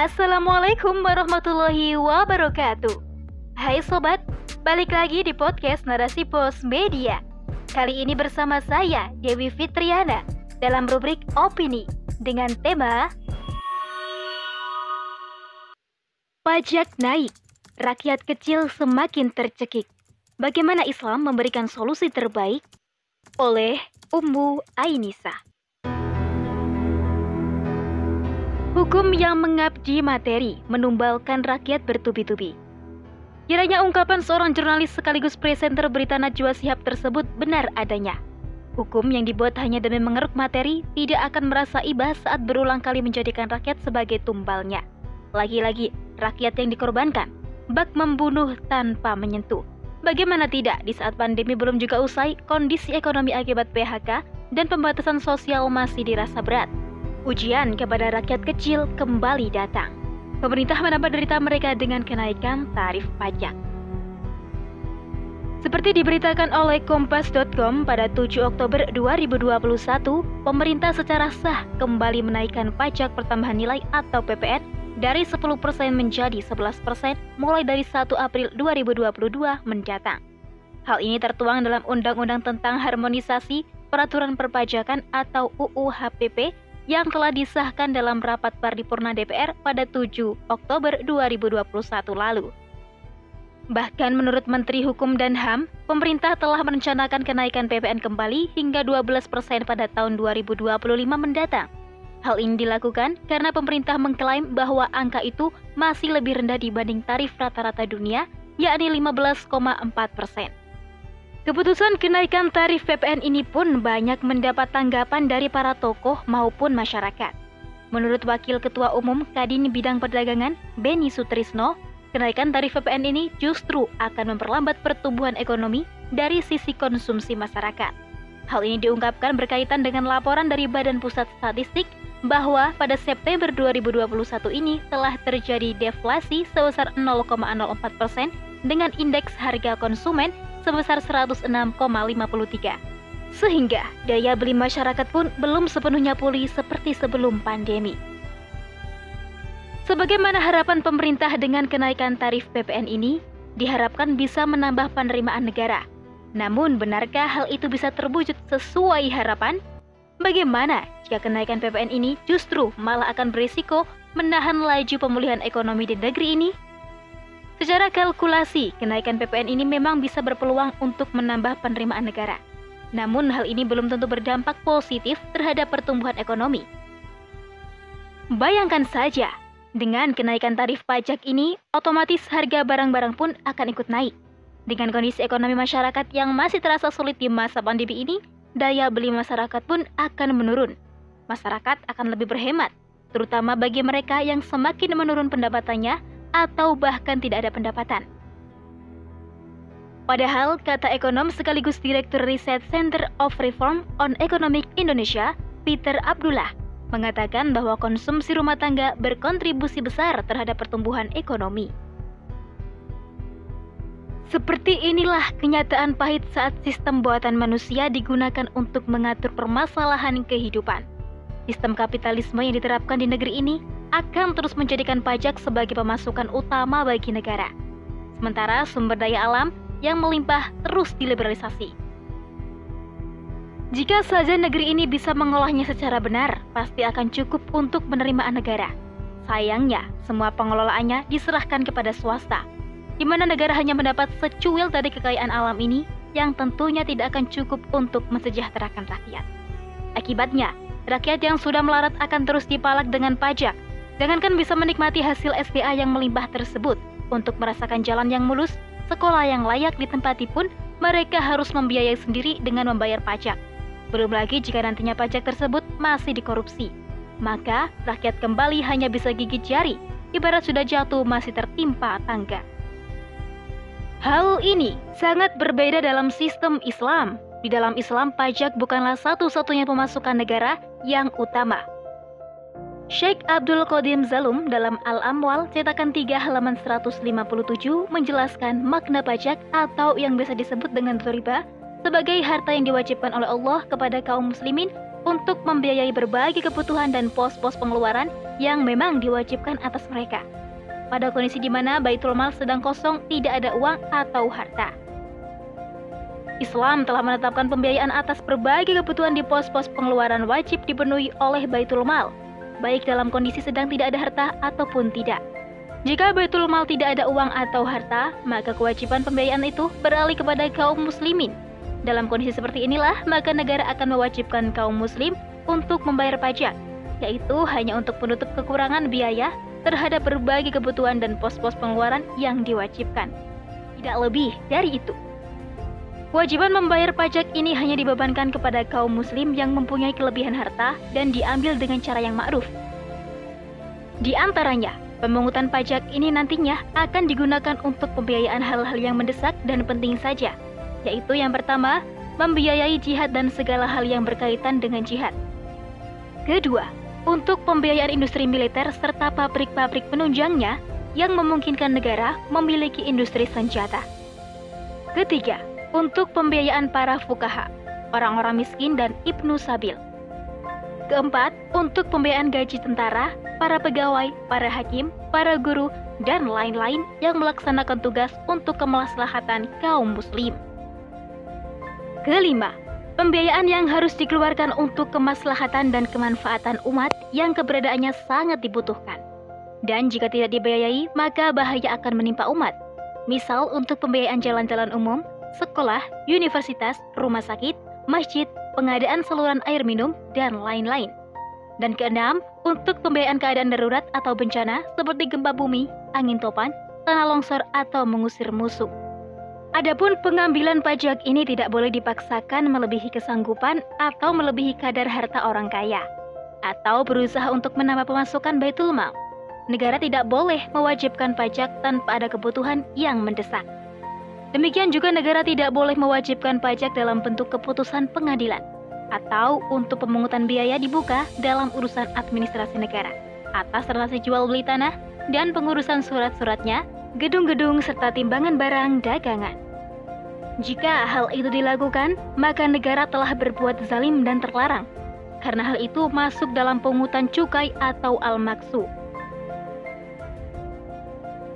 Assalamualaikum warahmatullahi wabarakatuh. Hai sobat, balik lagi di podcast Narasi Pos Media. Kali ini bersama saya Dewi Fitriana dalam rubrik opini dengan tema Pajak naik, rakyat kecil semakin tercekik. Bagaimana Islam memberikan solusi terbaik? Oleh Ummu Ainisa. Hukum yang mengabdi materi menumbalkan rakyat bertubi-tubi. Kiranya ungkapan seorang jurnalis sekaligus presenter berita Najwa Sihab tersebut benar adanya. Hukum yang dibuat hanya demi mengeruk materi tidak akan merasa iba saat berulang kali menjadikan rakyat sebagai tumbalnya. Lagi-lagi, rakyat yang dikorbankan, bak membunuh tanpa menyentuh. Bagaimana tidak di saat pandemi belum juga usai, kondisi ekonomi akibat PHK dan pembatasan sosial masih dirasa berat. Ujian kepada rakyat kecil kembali datang. Pemerintah menambah derita mereka dengan kenaikan tarif pajak. Seperti diberitakan oleh Kompas.com pada 7 Oktober 2021, pemerintah secara sah kembali menaikkan pajak pertambahan nilai atau PPN dari 10% menjadi 11% mulai dari 1 April 2022 mendatang. Hal ini tertuang dalam Undang-Undang tentang Harmonisasi Peraturan Perpajakan atau UU HPP yang telah disahkan dalam rapat paripurna DPR pada 7 Oktober 2021 lalu. Bahkan menurut Menteri Hukum dan HAM, pemerintah telah merencanakan kenaikan PPN kembali hingga 12% pada tahun 2025 mendatang. Hal ini dilakukan karena pemerintah mengklaim bahwa angka itu masih lebih rendah dibanding tarif rata-rata dunia, yakni 15,4 persen. Keputusan kenaikan tarif PPN ini pun banyak mendapat tanggapan dari para tokoh maupun masyarakat. Menurut Wakil Ketua Umum Kadin Bidang Perdagangan, Beni Sutrisno, kenaikan tarif PPN ini justru akan memperlambat pertumbuhan ekonomi dari sisi konsumsi masyarakat. Hal ini diungkapkan berkaitan dengan laporan dari Badan Pusat Statistik bahwa pada September 2021 ini telah terjadi deflasi sebesar 0,04 persen dengan indeks harga konsumen sebesar 106,53. Sehingga daya beli masyarakat pun belum sepenuhnya pulih seperti sebelum pandemi. Sebagaimana harapan pemerintah dengan kenaikan tarif PPN ini, diharapkan bisa menambah penerimaan negara. Namun, benarkah hal itu bisa terwujud sesuai harapan? Bagaimana jika kenaikan PPN ini justru malah akan berisiko menahan laju pemulihan ekonomi di negeri ini? Secara kalkulasi, kenaikan PPN ini memang bisa berpeluang untuk menambah penerimaan negara. Namun hal ini belum tentu berdampak positif terhadap pertumbuhan ekonomi. Bayangkan saja, dengan kenaikan tarif pajak ini, otomatis harga barang-barang pun akan ikut naik. Dengan kondisi ekonomi masyarakat yang masih terasa sulit di masa pandemi ini, daya beli masyarakat pun akan menurun. Masyarakat akan lebih berhemat, terutama bagi mereka yang semakin menurun pendapatannya atau bahkan tidak ada pendapatan. Padahal, kata ekonom sekaligus Direktur Riset Center of Reform on Economic Indonesia, Peter Abdullah, mengatakan bahwa konsumsi rumah tangga berkontribusi besar terhadap pertumbuhan ekonomi. Seperti inilah kenyataan pahit saat sistem buatan manusia digunakan untuk mengatur permasalahan kehidupan. Sistem kapitalisme yang diterapkan di negeri ini akan terus menjadikan pajak sebagai pemasukan utama bagi negara. Sementara sumber daya alam yang melimpah terus diliberalisasi. Jika saja negeri ini bisa mengolahnya secara benar, pasti akan cukup untuk penerimaan negara. Sayangnya, semua pengelolaannya diserahkan kepada swasta, di mana negara hanya mendapat secuil dari kekayaan alam ini yang tentunya tidak akan cukup untuk mensejahterakan rakyat. Akibatnya, rakyat yang sudah melarat akan terus dipalak dengan pajak Jangankan bisa menikmati hasil SPA yang melimpah tersebut, untuk merasakan jalan yang mulus, sekolah yang layak ditempati pun, mereka harus membiayai sendiri dengan membayar pajak. Belum lagi jika nantinya pajak tersebut masih dikorupsi. Maka, rakyat kembali hanya bisa gigit jari, ibarat sudah jatuh masih tertimpa tangga. Hal ini sangat berbeda dalam sistem Islam. Di dalam Islam, pajak bukanlah satu-satunya pemasukan negara yang utama, Sheikh Abdul Qadim Zalum dalam Al-Amwal cetakan 3 halaman 157 menjelaskan makna pajak atau yang biasa disebut dengan riba sebagai harta yang diwajibkan oleh Allah kepada kaum muslimin untuk membiayai berbagai kebutuhan dan pos-pos pengeluaran yang memang diwajibkan atas mereka. Pada kondisi di mana Baitul Mal sedang kosong, tidak ada uang atau harta. Islam telah menetapkan pembiayaan atas berbagai kebutuhan di pos-pos pengeluaran wajib dipenuhi oleh Baitul Mal, baik dalam kondisi sedang tidak ada harta ataupun tidak. Jika Baitul Mal tidak ada uang atau harta, maka kewajiban pembiayaan itu beralih kepada kaum muslimin. Dalam kondisi seperti inilah, maka negara akan mewajibkan kaum muslim untuk membayar pajak, yaitu hanya untuk menutup kekurangan biaya terhadap berbagai kebutuhan dan pos-pos pengeluaran yang diwajibkan. Tidak lebih dari itu. Kewajiban membayar pajak ini hanya dibebankan kepada kaum muslim yang mempunyai kelebihan harta dan diambil dengan cara yang ma'ruf. Di antaranya, Pemungutan pajak ini nantinya akan digunakan untuk pembiayaan hal-hal yang mendesak dan penting saja, yaitu yang pertama, membiayai jihad dan segala hal yang berkaitan dengan jihad. Kedua, untuk pembiayaan industri militer serta pabrik-pabrik penunjangnya yang memungkinkan negara memiliki industri senjata. Ketiga, untuk pembiayaan para fukaha, orang-orang miskin dan ibnu sabil. Keempat, untuk pembiayaan gaji tentara, para pegawai, para hakim, para guru, dan lain-lain yang melaksanakan tugas untuk kemaslahatan kaum muslim. Kelima, pembiayaan yang harus dikeluarkan untuk kemaslahatan dan kemanfaatan umat yang keberadaannya sangat dibutuhkan. Dan jika tidak dibiayai, maka bahaya akan menimpa umat. Misal untuk pembiayaan jalan-jalan umum, sekolah, universitas, rumah sakit, masjid, pengadaan saluran air minum, dan lain-lain. Dan keenam, untuk pembiayaan keadaan darurat atau bencana seperti gempa bumi, angin topan, tanah longsor, atau mengusir musuh. Adapun pengambilan pajak ini tidak boleh dipaksakan melebihi kesanggupan atau melebihi kadar harta orang kaya, atau berusaha untuk menambah pemasukan baitul mal. Negara tidak boleh mewajibkan pajak tanpa ada kebutuhan yang mendesak. Demikian juga negara tidak boleh mewajibkan pajak dalam bentuk keputusan pengadilan atau untuk pemungutan biaya dibuka dalam urusan administrasi negara atas transaksi jual beli tanah dan pengurusan surat-suratnya, gedung-gedung serta timbangan barang dagangan. Jika hal itu dilakukan, maka negara telah berbuat zalim dan terlarang, karena hal itu masuk dalam pungutan cukai atau al-maksu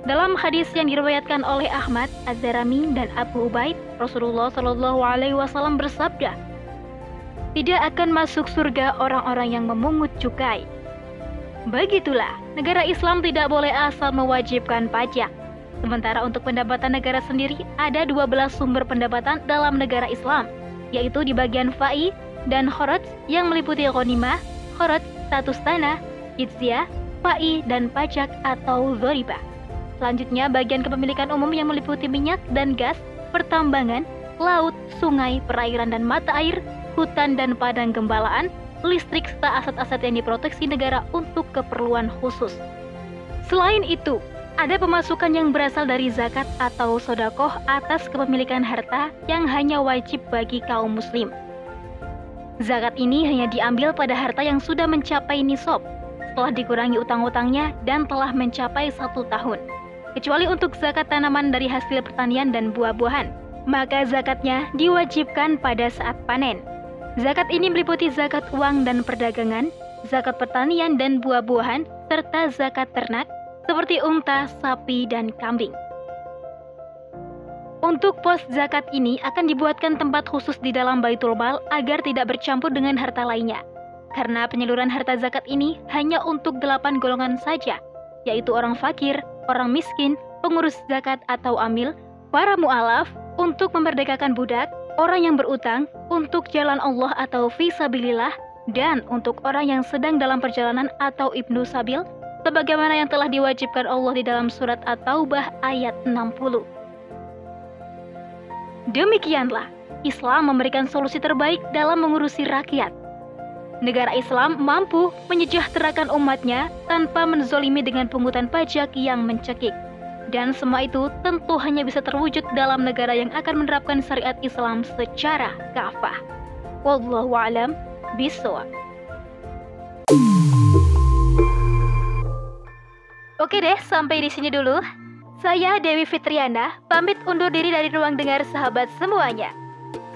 dalam hadis yang diriwayatkan oleh Ahmad, Az-Zarami, dan Abu Ubaid, Rasulullah Shallallahu Alaihi Wasallam bersabda, tidak akan masuk surga orang-orang yang memungut cukai. Begitulah, negara Islam tidak boleh asal mewajibkan pajak. Sementara untuk pendapatan negara sendiri ada 12 sumber pendapatan dalam negara Islam, yaitu di bagian fa'i dan khorot yang meliputi ghanimah, khorot, status tanah, jizyah, fa'i, dan pajak atau zoriba. Selanjutnya, bagian kepemilikan umum yang meliputi minyak dan gas, pertambangan, laut, sungai, perairan dan mata air, hutan dan padang gembalaan, listrik serta aset-aset yang diproteksi negara untuk keperluan khusus. Selain itu, ada pemasukan yang berasal dari zakat atau sodakoh atas kepemilikan harta yang hanya wajib bagi kaum muslim. Zakat ini hanya diambil pada harta yang sudah mencapai nisab, setelah dikurangi utang-utangnya dan telah mencapai satu tahun kecuali untuk zakat tanaman dari hasil pertanian dan buah-buahan. Maka zakatnya diwajibkan pada saat panen. Zakat ini meliputi zakat uang dan perdagangan, zakat pertanian dan buah-buahan, serta zakat ternak seperti unta, sapi, dan kambing. Untuk pos zakat ini akan dibuatkan tempat khusus di dalam Baitul Mal agar tidak bercampur dengan harta lainnya. Karena penyaluran harta zakat ini hanya untuk delapan golongan saja, yaitu orang fakir, orang miskin, pengurus zakat atau amil, para mu'alaf, untuk memerdekakan budak, orang yang berutang, untuk jalan Allah atau visabilillah, dan untuk orang yang sedang dalam perjalanan atau ibnu sabil, sebagaimana yang telah diwajibkan Allah di dalam surat At-Taubah ayat 60. Demikianlah, Islam memberikan solusi terbaik dalam mengurusi rakyat, negara Islam mampu menyejahterakan umatnya tanpa menzolimi dengan pungutan pajak yang mencekik. Dan semua itu tentu hanya bisa terwujud dalam negara yang akan menerapkan syariat Islam secara kafah. Wallahu a'lam bishawab. Oke deh, sampai di sini dulu. Saya Dewi Fitriana, pamit undur diri dari ruang dengar sahabat semuanya.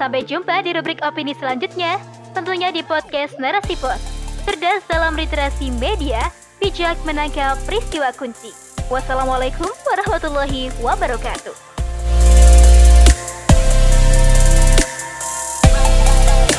Sampai jumpa di rubrik opini selanjutnya. Tentunya di podcast Narasi Pos. Cerdas dalam literasi media, bijak menangkap peristiwa kunci. Wassalamualaikum warahmatullahi wabarakatuh.